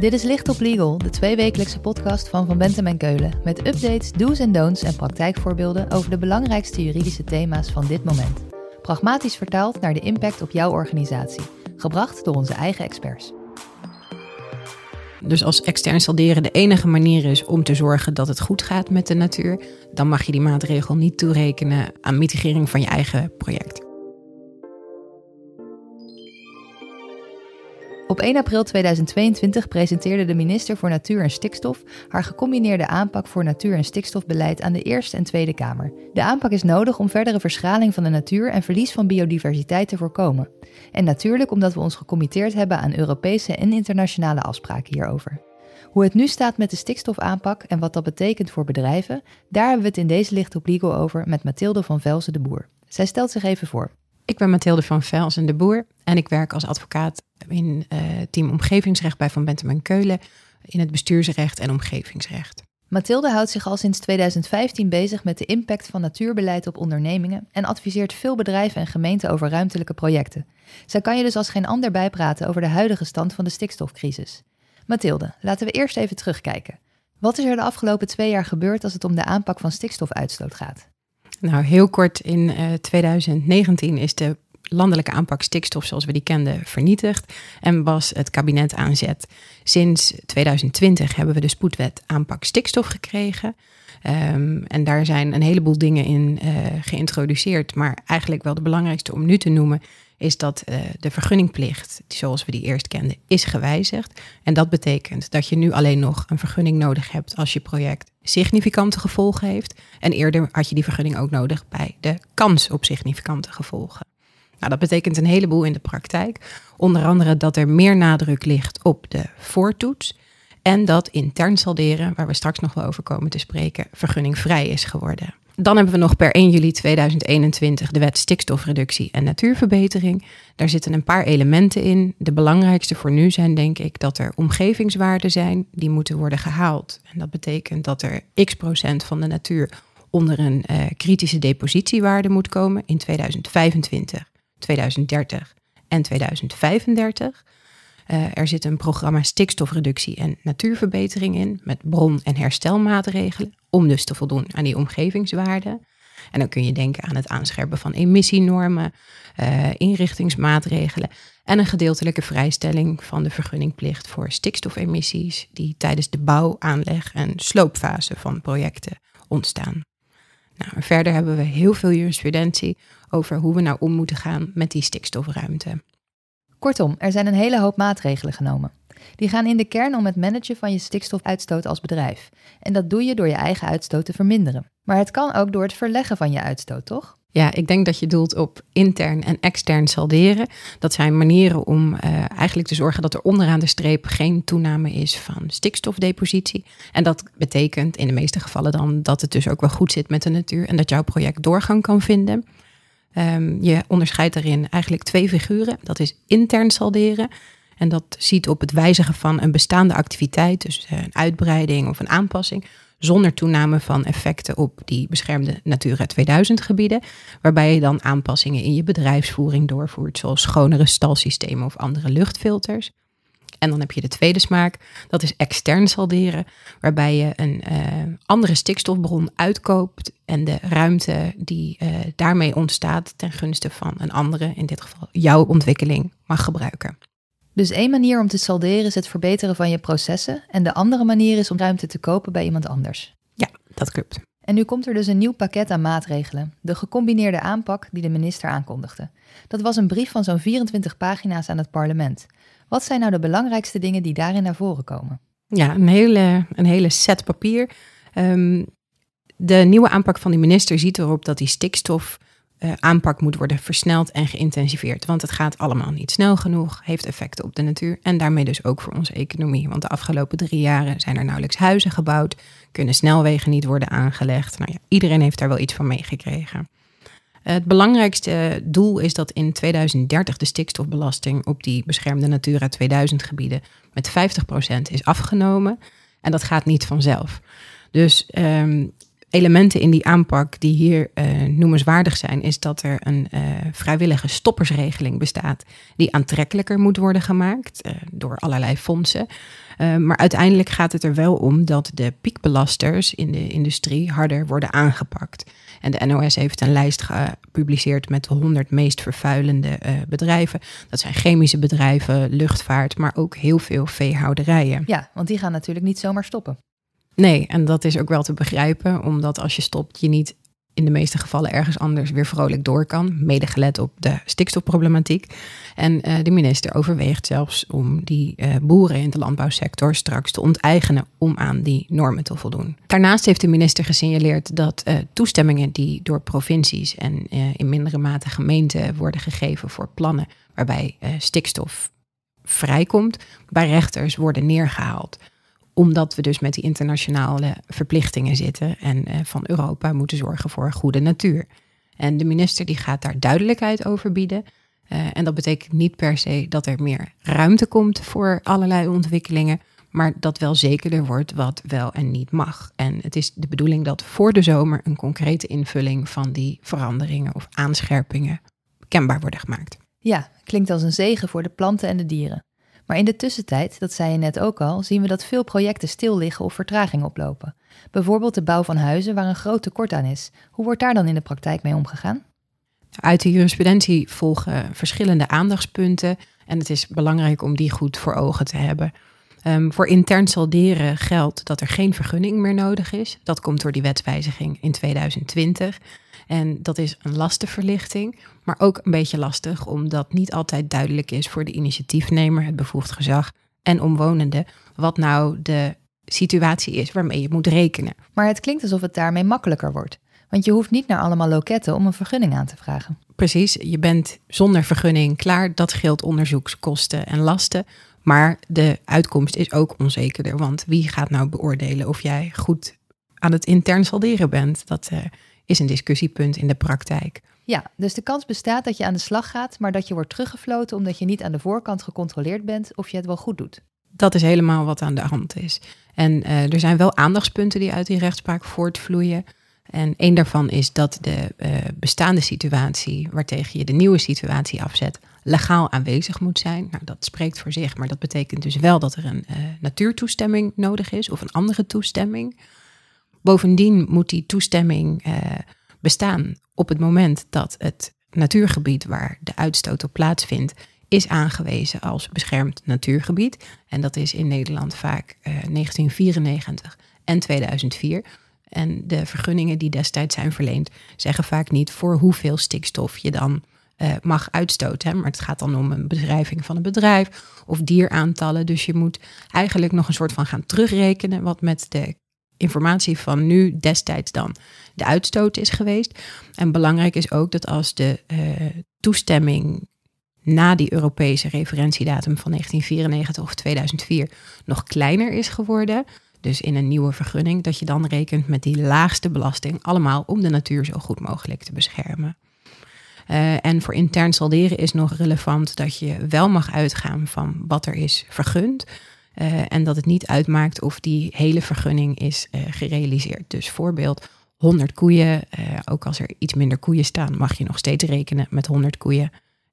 Dit is Licht op Legal, de tweewekelijkse podcast van Van Bentem en Keulen. Met updates, do's en don'ts en praktijkvoorbeelden over de belangrijkste juridische thema's van dit moment. Pragmatisch vertaald naar de impact op jouw organisatie. Gebracht door onze eigen experts. Dus als extern salderen de enige manier is om te zorgen dat het goed gaat met de natuur, dan mag je die maatregel niet toerekenen aan mitigering van je eigen project. Op 1 april 2022 presenteerde de minister voor Natuur en Stikstof haar gecombineerde aanpak voor natuur- en stikstofbeleid aan de Eerste en Tweede Kamer. De aanpak is nodig om verdere verschraling van de natuur en verlies van biodiversiteit te voorkomen. En natuurlijk omdat we ons gecommitteerd hebben aan Europese en internationale afspraken hierover. Hoe het nu staat met de stikstofaanpak en wat dat betekent voor bedrijven, daar hebben we het in deze licht op legal over met Mathilde van Velzen de Boer. Zij stelt zich even voor. Ik ben Mathilde van Velzen de Boer en ik werk als advocaat in uh, team omgevingsrecht bij Van Bentem en Keulen in het bestuursrecht en omgevingsrecht. Mathilde houdt zich al sinds 2015 bezig met de impact van natuurbeleid op ondernemingen en adviseert veel bedrijven en gemeenten over ruimtelijke projecten. Zij kan je dus als geen ander bijpraten over de huidige stand van de stikstofcrisis. Mathilde, laten we eerst even terugkijken. Wat is er de afgelopen twee jaar gebeurd als het om de aanpak van stikstofuitstoot gaat? Nou, heel kort in uh, 2019 is de landelijke aanpak stikstof zoals we die kenden vernietigd en was het kabinet aanzet. Sinds 2020 hebben we de spoedwet aanpak stikstof gekregen. Um, en daar zijn een heleboel dingen in uh, geïntroduceerd. Maar eigenlijk wel de belangrijkste om nu te noemen is dat uh, de vergunningplicht, zoals we die eerst kenden, is gewijzigd. En dat betekent dat je nu alleen nog een vergunning nodig hebt als je project significante gevolgen heeft. En eerder had je die vergunning ook nodig bij de kans op significante gevolgen. Nou, dat betekent een heleboel in de praktijk. Onder andere dat er meer nadruk ligt op de voortoets. En dat intern salderen, waar we straks nog wel over komen te spreken, vergunningvrij is geworden. Dan hebben we nog per 1 juli 2021 de wet stikstofreductie en natuurverbetering. Daar zitten een paar elementen in. De belangrijkste voor nu zijn denk ik dat er omgevingswaarden zijn die moeten worden gehaald. En dat betekent dat er x procent van de natuur onder een uh, kritische depositiewaarde moet komen in 2025. 2030 en 2035. Uh, er zit een programma stikstofreductie en natuurverbetering in met bron- en herstelmaatregelen om dus te voldoen aan die omgevingswaarden. En dan kun je denken aan het aanscherpen van emissienormen, uh, inrichtingsmaatregelen en een gedeeltelijke vrijstelling van de vergunningplicht voor stikstofemissies die tijdens de bouw, aanleg en sloopfase van projecten ontstaan. Nou, verder hebben we heel veel jurisprudentie over hoe we nou om moeten gaan met die stikstofruimte. Kortom, er zijn een hele hoop maatregelen genomen. Die gaan in de kern om het managen van je stikstofuitstoot als bedrijf. En dat doe je door je eigen uitstoot te verminderen. Maar het kan ook door het verleggen van je uitstoot, toch? Ja, ik denk dat je doelt op intern en extern salderen. Dat zijn manieren om uh, eigenlijk te zorgen dat er onderaan de streep geen toename is van stikstofdepositie. En dat betekent in de meeste gevallen dan dat het dus ook wel goed zit met de natuur en dat jouw project doorgang kan vinden. Um, je onderscheidt daarin eigenlijk twee figuren. Dat is intern salderen. En dat ziet op het wijzigen van een bestaande activiteit, dus eh, een uitbreiding of een aanpassing, zonder toename van effecten op die beschermde Natura 2000 gebieden, waarbij je dan aanpassingen in je bedrijfsvoering doorvoert, zoals schonere stalsystemen of andere luchtfilters. En dan heb je de tweede smaak, dat is extern salderen, waarbij je een uh, andere stikstofbron uitkoopt en de ruimte die uh, daarmee ontstaat ten gunste van een andere, in dit geval jouw ontwikkeling, mag gebruiken. Dus één manier om te salderen is het verbeteren van je processen en de andere manier is om ruimte te kopen bij iemand anders. Ja, dat klopt. En nu komt er dus een nieuw pakket aan maatregelen, de gecombineerde aanpak die de minister aankondigde. Dat was een brief van zo'n 24 pagina's aan het parlement. Wat zijn nou de belangrijkste dingen die daarin naar voren komen? Ja, een hele, een hele set papier. Um, de nieuwe aanpak van die minister ziet erop dat die stikstof uh, aanpak moet worden versneld en geïntensiveerd. Want het gaat allemaal niet snel genoeg, heeft effecten op de natuur en daarmee dus ook voor onze economie. Want de afgelopen drie jaren zijn er nauwelijks huizen gebouwd, kunnen snelwegen niet worden aangelegd. Nou ja, iedereen heeft daar wel iets van meegekregen. Het belangrijkste doel is dat in 2030 de stikstofbelasting op die beschermde Natura 2000 gebieden met 50% is afgenomen. En dat gaat niet vanzelf. Dus um, elementen in die aanpak die hier uh, noemenswaardig zijn, is dat er een uh, vrijwillige stoppersregeling bestaat, die aantrekkelijker moet worden gemaakt uh, door allerlei fondsen. Maar uiteindelijk gaat het er wel om dat de piekbelasters in de industrie harder worden aangepakt. En de NOS heeft een lijst gepubliceerd met de 100 meest vervuilende bedrijven. Dat zijn chemische bedrijven, luchtvaart, maar ook heel veel veehouderijen. Ja, want die gaan natuurlijk niet zomaar stoppen. Nee, en dat is ook wel te begrijpen, omdat als je stopt, je niet in de meeste gevallen ergens anders weer vrolijk door kan, mede gelet op de stikstofproblematiek. En uh, de minister overweegt zelfs om die uh, boeren in de landbouwsector straks te onteigenen om aan die normen te voldoen. Daarnaast heeft de minister gesignaleerd dat uh, toestemmingen die door provincies en in mindere mate gemeenten worden gegeven voor plannen waarbij stikstof vrijkomt, bij rechters worden neergehaald omdat we dus met die internationale verplichtingen zitten en uh, van Europa moeten zorgen voor goede natuur. En de minister die gaat daar duidelijkheid over bieden. Uh, en dat betekent niet per se dat er meer ruimte komt voor allerlei ontwikkelingen, maar dat wel zekerder wordt wat wel en niet mag. En het is de bedoeling dat voor de zomer een concrete invulling van die veranderingen of aanscherpingen kenbaar worden gemaakt. Ja, klinkt als een zegen voor de planten en de dieren. Maar in de tussentijd, dat zei je net ook al, zien we dat veel projecten stil liggen of vertraging oplopen. Bijvoorbeeld de bouw van huizen waar een groot tekort aan is. Hoe wordt daar dan in de praktijk mee omgegaan? Uit de jurisprudentie volgen verschillende aandachtspunten en het is belangrijk om die goed voor ogen te hebben. Um, voor intern salderen geldt dat er geen vergunning meer nodig is. Dat komt door die wetswijziging in 2020. En dat is een lastenverlichting, maar ook een beetje lastig omdat niet altijd duidelijk is voor de initiatiefnemer, het bevoegd gezag en omwonenden wat nou de situatie is waarmee je moet rekenen. Maar het klinkt alsof het daarmee makkelijker wordt. Want je hoeft niet naar allemaal loketten om een vergunning aan te vragen. Precies, je bent zonder vergunning klaar. Dat scheelt onderzoekskosten en lasten. Maar de uitkomst is ook onzekerder. Want wie gaat nou beoordelen of jij goed aan het intern salderen bent? Dat uh, is een discussiepunt in de praktijk. Ja, dus de kans bestaat dat je aan de slag gaat, maar dat je wordt teruggefloten omdat je niet aan de voorkant gecontroleerd bent of je het wel goed doet. Dat is helemaal wat aan de hand is. En uh, er zijn wel aandachtspunten die uit die rechtspraak voortvloeien. En een daarvan is dat de uh, bestaande situatie, waartegen je de nieuwe situatie afzet, legaal aanwezig moet zijn. Nou, dat spreekt voor zich, maar dat betekent dus wel dat er een uh, natuurtoestemming nodig is of een andere toestemming. Bovendien moet die toestemming uh, bestaan op het moment dat het natuurgebied waar de uitstoot op plaatsvindt, is aangewezen als beschermd natuurgebied. En dat is in Nederland vaak uh, 1994 en 2004. En de vergunningen die destijds zijn verleend, zeggen vaak niet voor hoeveel stikstof je dan uh, mag uitstoten. Hè? Maar het gaat dan om een bedrijving van een bedrijf of dieraantallen. Dus je moet eigenlijk nog een soort van gaan terugrekenen wat met de informatie van nu destijds dan de uitstoot is geweest. En belangrijk is ook dat als de uh, toestemming na die Europese referentiedatum van 1994 of 2004 nog kleiner is geworden, dus in een nieuwe vergunning, dat je dan rekent met die laagste belasting allemaal om de natuur zo goed mogelijk te beschermen. Uh, en voor intern salderen is nog relevant dat je wel mag uitgaan van wat er is vergund. Uh, en dat het niet uitmaakt of die hele vergunning is uh, gerealiseerd. Dus voorbeeld 100 koeien, ook als er iets minder koeien staan, mag je nog steeds rekenen met 100 koeien.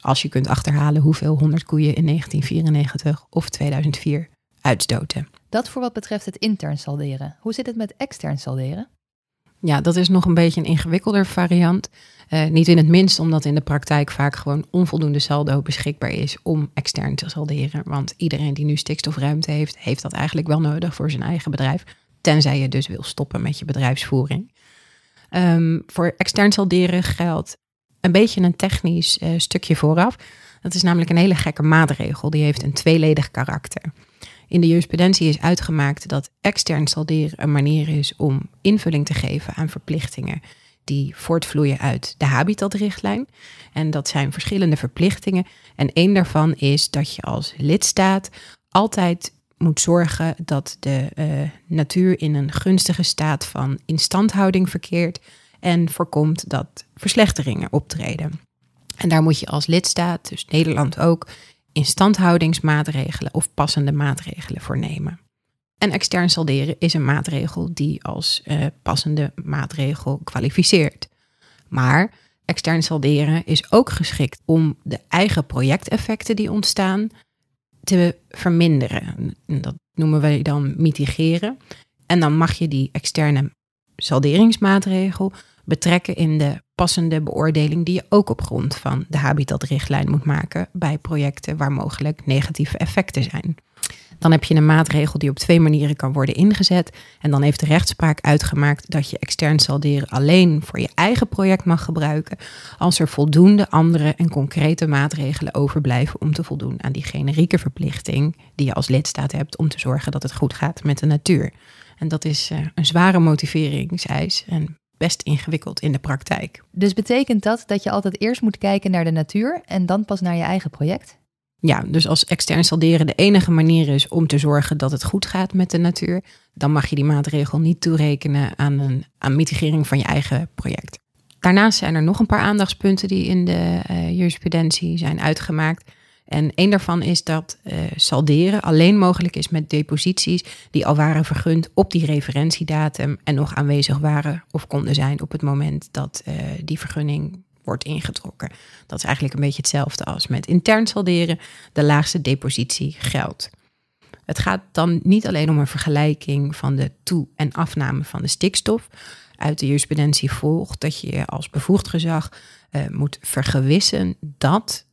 Als je kunt achterhalen hoeveel 100 koeien in 1994 of 2004 uitstoten. Dat voor wat betreft het intern salderen. Hoe zit het met extern salderen? Ja, dat is nog een beetje een ingewikkelder variant. Uh, niet in het minst omdat in de praktijk vaak gewoon onvoldoende saldo beschikbaar is om extern te salderen. Want iedereen die nu stikstofruimte heeft, heeft dat eigenlijk wel nodig voor zijn eigen bedrijf. Tenzij je dus wil stoppen met je bedrijfsvoering. Um, voor extern salderen geldt een beetje een technisch uh, stukje vooraf. Dat is namelijk een hele gekke maatregel. Die heeft een tweeledig karakter. In de jurisprudentie is uitgemaakt dat extern salderen een manier is om invulling te geven aan verplichtingen die voortvloeien uit de habitatrichtlijn. En dat zijn verschillende verplichtingen. En één daarvan is dat je als lidstaat altijd moet zorgen dat de uh, natuur in een gunstige staat van instandhouding verkeert en voorkomt dat verslechteringen optreden. En daar moet je als lidstaat, dus Nederland ook, instandhoudingsmaatregelen of passende maatregelen voor nemen. En extern salderen is een maatregel die als uh, passende maatregel kwalificeert. Maar extern salderen is ook geschikt om de eigen projecteffecten die ontstaan te verminderen. Dat noemen wij dan mitigeren. En dan mag je die externe salderingsmaatregel betrekken in de passende beoordeling die je ook op grond van de habitatrichtlijn moet maken bij projecten waar mogelijk negatieve effecten zijn. Dan heb je een maatregel die op twee manieren kan worden ingezet. En dan heeft de rechtspraak uitgemaakt dat je extern salderen alleen voor je eigen project mag gebruiken. Als er voldoende andere en concrete maatregelen overblijven om te voldoen aan die generieke verplichting die je als lidstaat hebt om te zorgen dat het goed gaat met de natuur. En dat is uh, een zware motiveringseis en best ingewikkeld in de praktijk. Dus betekent dat dat je altijd eerst moet kijken naar de natuur en dan pas naar je eigen project? Ja, dus als extern salderen de enige manier is om te zorgen dat het goed gaat met de natuur, dan mag je die maatregel niet toerekenen aan een aan mitigering van je eigen project. Daarnaast zijn er nog een paar aandachtspunten die in de uh, jurisprudentie zijn uitgemaakt. En een daarvan is dat uh, salderen alleen mogelijk is met deposities die al waren vergund op die referentiedatum en nog aanwezig waren of konden zijn op het moment dat uh, die vergunning wordt ingetrokken. Dat is eigenlijk een beetje hetzelfde als met intern salderen. De laagste depositie geldt. Het gaat dan niet alleen om een vergelijking van de toe- en afname van de stikstof. Uit de jurisprudentie volgt dat je als bevoegd gezag uh, moet vergewissen dat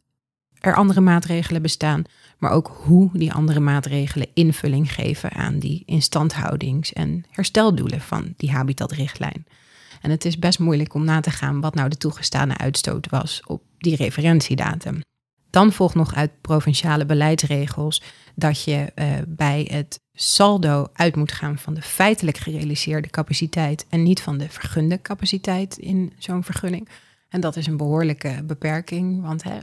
er andere maatregelen bestaan, maar ook hoe die andere maatregelen invulling geven aan die instandhoudings- en hersteldoelen van die habitatrichtlijn. En het is best moeilijk om na te gaan wat nou de toegestane uitstoot was op die referentiedatum. Dan volgt nog uit provinciale beleidsregels dat je uh, bij het saldo uit moet gaan van de feitelijk gerealiseerde capaciteit en niet van de vergunde capaciteit in zo'n vergunning. En dat is een behoorlijke beperking, want hè,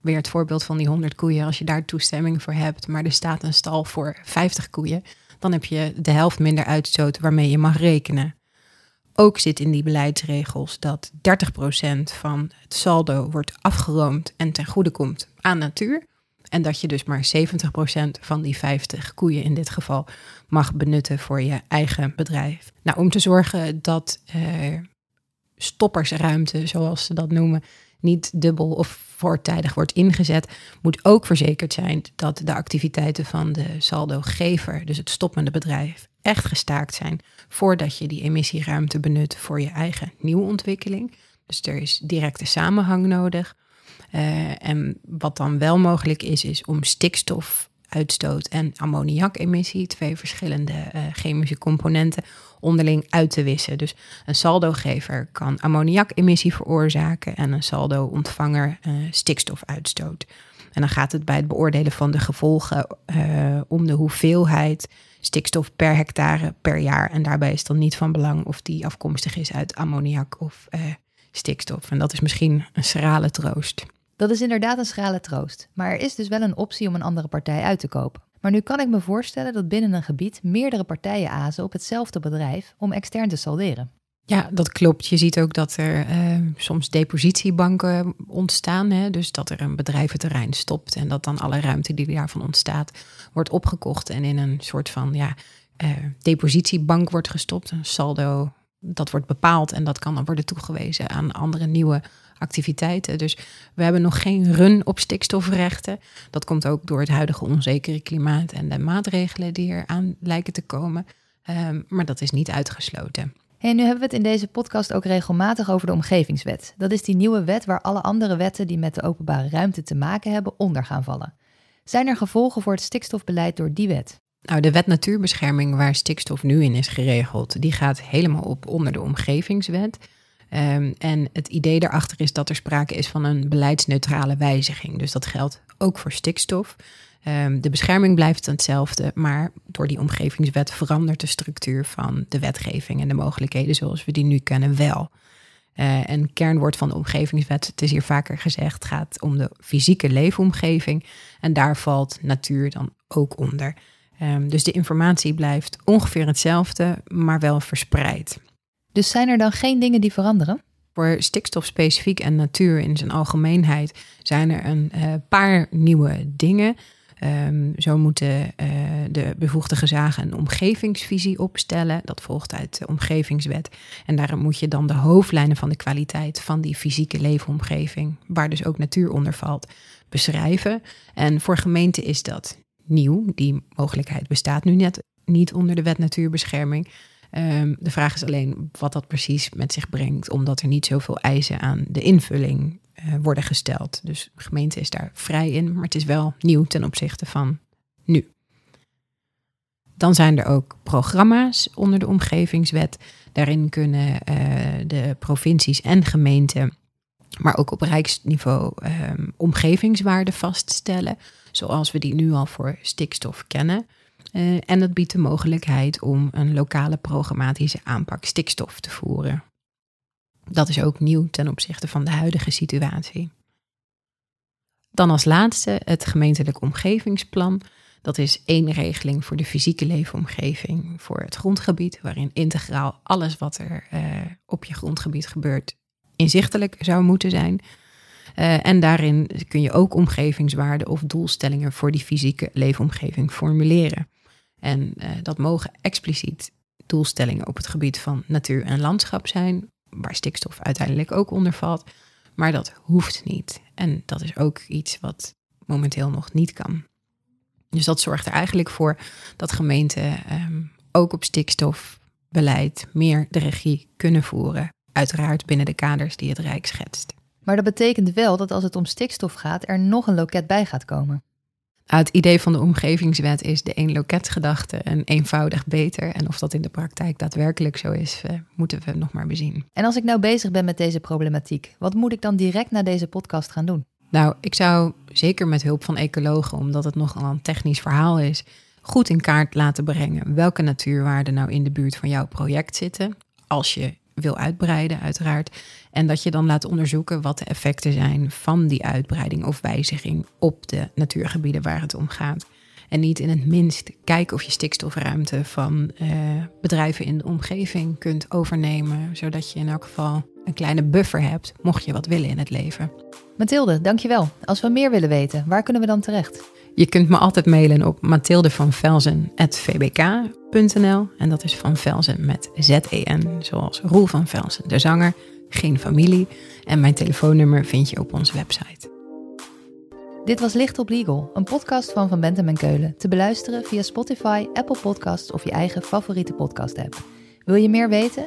weer het voorbeeld van die 100 koeien, als je daar toestemming voor hebt, maar er staat een stal voor 50 koeien, dan heb je de helft minder uitstoot waarmee je mag rekenen. Ook zit in die beleidsregels dat 30% van het saldo wordt afgeroomd en ten goede komt aan natuur. En dat je dus maar 70% van die 50 koeien in dit geval mag benutten voor je eigen bedrijf. Nou, om te zorgen dat uh, stoppersruimte, zoals ze dat noemen, niet dubbel of voortijdig wordt ingezet, moet ook verzekerd zijn dat de activiteiten van de saldogever, dus het stoppende bedrijf, echt gestaakt zijn voordat je die emissieruimte benut voor je eigen nieuwe ontwikkeling. Dus er is directe samenhang nodig. Uh, en wat dan wel mogelijk is, is om stikstofuitstoot en ammoniakemissie, twee verschillende uh, chemische componenten, onderling uit te wissen. Dus een saldogever kan ammoniakemissie veroorzaken en een saldo-ontvanger uh, stikstofuitstoot. En dan gaat het bij het beoordelen van de gevolgen om de hoeveelheid stikstof per hectare per jaar. En daarbij is dan niet van belang of die afkomstig is uit ammoniak of eh, stikstof. En dat is misschien een schrale troost. Dat is inderdaad een schrale troost. Maar er is dus wel een optie om een andere partij uit te kopen. Maar nu kan ik me voorstellen dat binnen een gebied meerdere partijen azen op hetzelfde bedrijf om extern te salderen. Ja, dat klopt. Je ziet ook dat er uh, soms depositiebanken ontstaan. Hè? Dus dat er een bedrijventerrein stopt en dat dan alle ruimte die daarvan ontstaat, wordt opgekocht en in een soort van ja, uh, depositiebank wordt gestopt. Een saldo, dat wordt bepaald en dat kan dan worden toegewezen aan andere nieuwe activiteiten. Dus we hebben nog geen run op stikstofrechten. Dat komt ook door het huidige onzekere klimaat en de maatregelen die er aan lijken te komen. Um, maar dat is niet uitgesloten. En nu hebben we het in deze podcast ook regelmatig over de omgevingswet. Dat is die nieuwe wet waar alle andere wetten die met de openbare ruimte te maken hebben onder gaan vallen. Zijn er gevolgen voor het stikstofbeleid door die wet? Nou, de wet natuurbescherming waar stikstof nu in is geregeld, die gaat helemaal op onder de omgevingswet. Um, en het idee daarachter is dat er sprake is van een beleidsneutrale wijziging. Dus dat geldt ook voor stikstof. Um, de bescherming blijft hetzelfde, maar door die omgevingswet verandert de structuur van de wetgeving en de mogelijkheden zoals we die nu kennen wel. Uh, en kernwoord van de omgevingswet, het is hier vaker gezegd, gaat om de fysieke leefomgeving. En daar valt natuur dan ook onder. Um, dus de informatie blijft ongeveer hetzelfde, maar wel verspreid. Dus zijn er dan geen dingen die veranderen? Voor stikstof specifiek en natuur in zijn algemeenheid zijn er een uh, paar nieuwe dingen. Um, zo moeten uh, de bevoegde gezagen een omgevingsvisie opstellen. Dat volgt uit de omgevingswet. En daarom moet je dan de hoofdlijnen van de kwaliteit van die fysieke leefomgeving, waar dus ook natuur onder valt, beschrijven. En voor gemeenten is dat nieuw. Die mogelijkheid bestaat nu net niet onder de wet natuurbescherming. Ehm, de vraag is alleen wat dat precies met zich brengt, omdat er niet zoveel eisen aan de invulling uh, worden gesteld. Dus de gemeente is daar vrij in, maar het is wel nieuw ten opzichte van nu. Dan zijn er ook programma's onder de omgevingswet. Daarin kunnen uh, de provincies en gemeenten, maar ook op rijksniveau, um, omgevingswaarden vaststellen, zoals we die nu al voor stikstof kennen. Uh, en dat biedt de mogelijkheid om een lokale programmatische aanpak stikstof te voeren. Dat is ook nieuw ten opzichte van de huidige situatie. Dan als laatste het gemeentelijk omgevingsplan. Dat is één regeling voor de fysieke leefomgeving, voor het grondgebied, waarin integraal alles wat er uh, op je grondgebied gebeurt inzichtelijk zou moeten zijn. Uh, en daarin kun je ook omgevingswaarden of doelstellingen voor die fysieke leefomgeving formuleren. En uh, dat mogen expliciet doelstellingen op het gebied van natuur en landschap zijn, waar stikstof uiteindelijk ook onder valt. Maar dat hoeft niet. En dat is ook iets wat momenteel nog niet kan. Dus dat zorgt er eigenlijk voor dat gemeenten um, ook op stikstofbeleid meer de regie kunnen voeren. Uiteraard binnen de kaders die het Rijk schetst. Maar dat betekent wel dat als het om stikstof gaat, er nog een loket bij gaat komen. Het idee van de omgevingswet is de één loketgedachte en eenvoudig beter. En of dat in de praktijk daadwerkelijk zo is, uh, moeten we nog maar bezien. En als ik nou bezig ben met deze problematiek, wat moet ik dan direct na deze podcast gaan doen? Nou, ik zou zeker met hulp van ecologen, omdat het nogal een technisch verhaal is, goed in kaart laten brengen welke natuurwaarden nou in de buurt van jouw project zitten. Als je wil uitbreiden, uiteraard. En dat je dan laat onderzoeken wat de effecten zijn van die uitbreiding of wijziging op de natuurgebieden waar het om gaat. En niet in het minst kijken of je stikstofruimte van uh, bedrijven in de omgeving kunt overnemen, zodat je in elk geval een kleine buffer hebt, mocht je wat willen in het leven. Mathilde, dankjewel. Als we meer willen weten, waar kunnen we dan terecht? Je kunt me altijd mailen op mathildevanvelzen.vbk.nl en dat is van Velzen met Z-E-N, zoals Roel van Velzen, de zanger, geen familie. En mijn telefoonnummer vind je op onze website. Dit was Licht op Legal, een podcast van Van Bentem en Keulen. Te beluisteren via Spotify, Apple Podcasts of je eigen favoriete podcast-app. Wil je meer weten?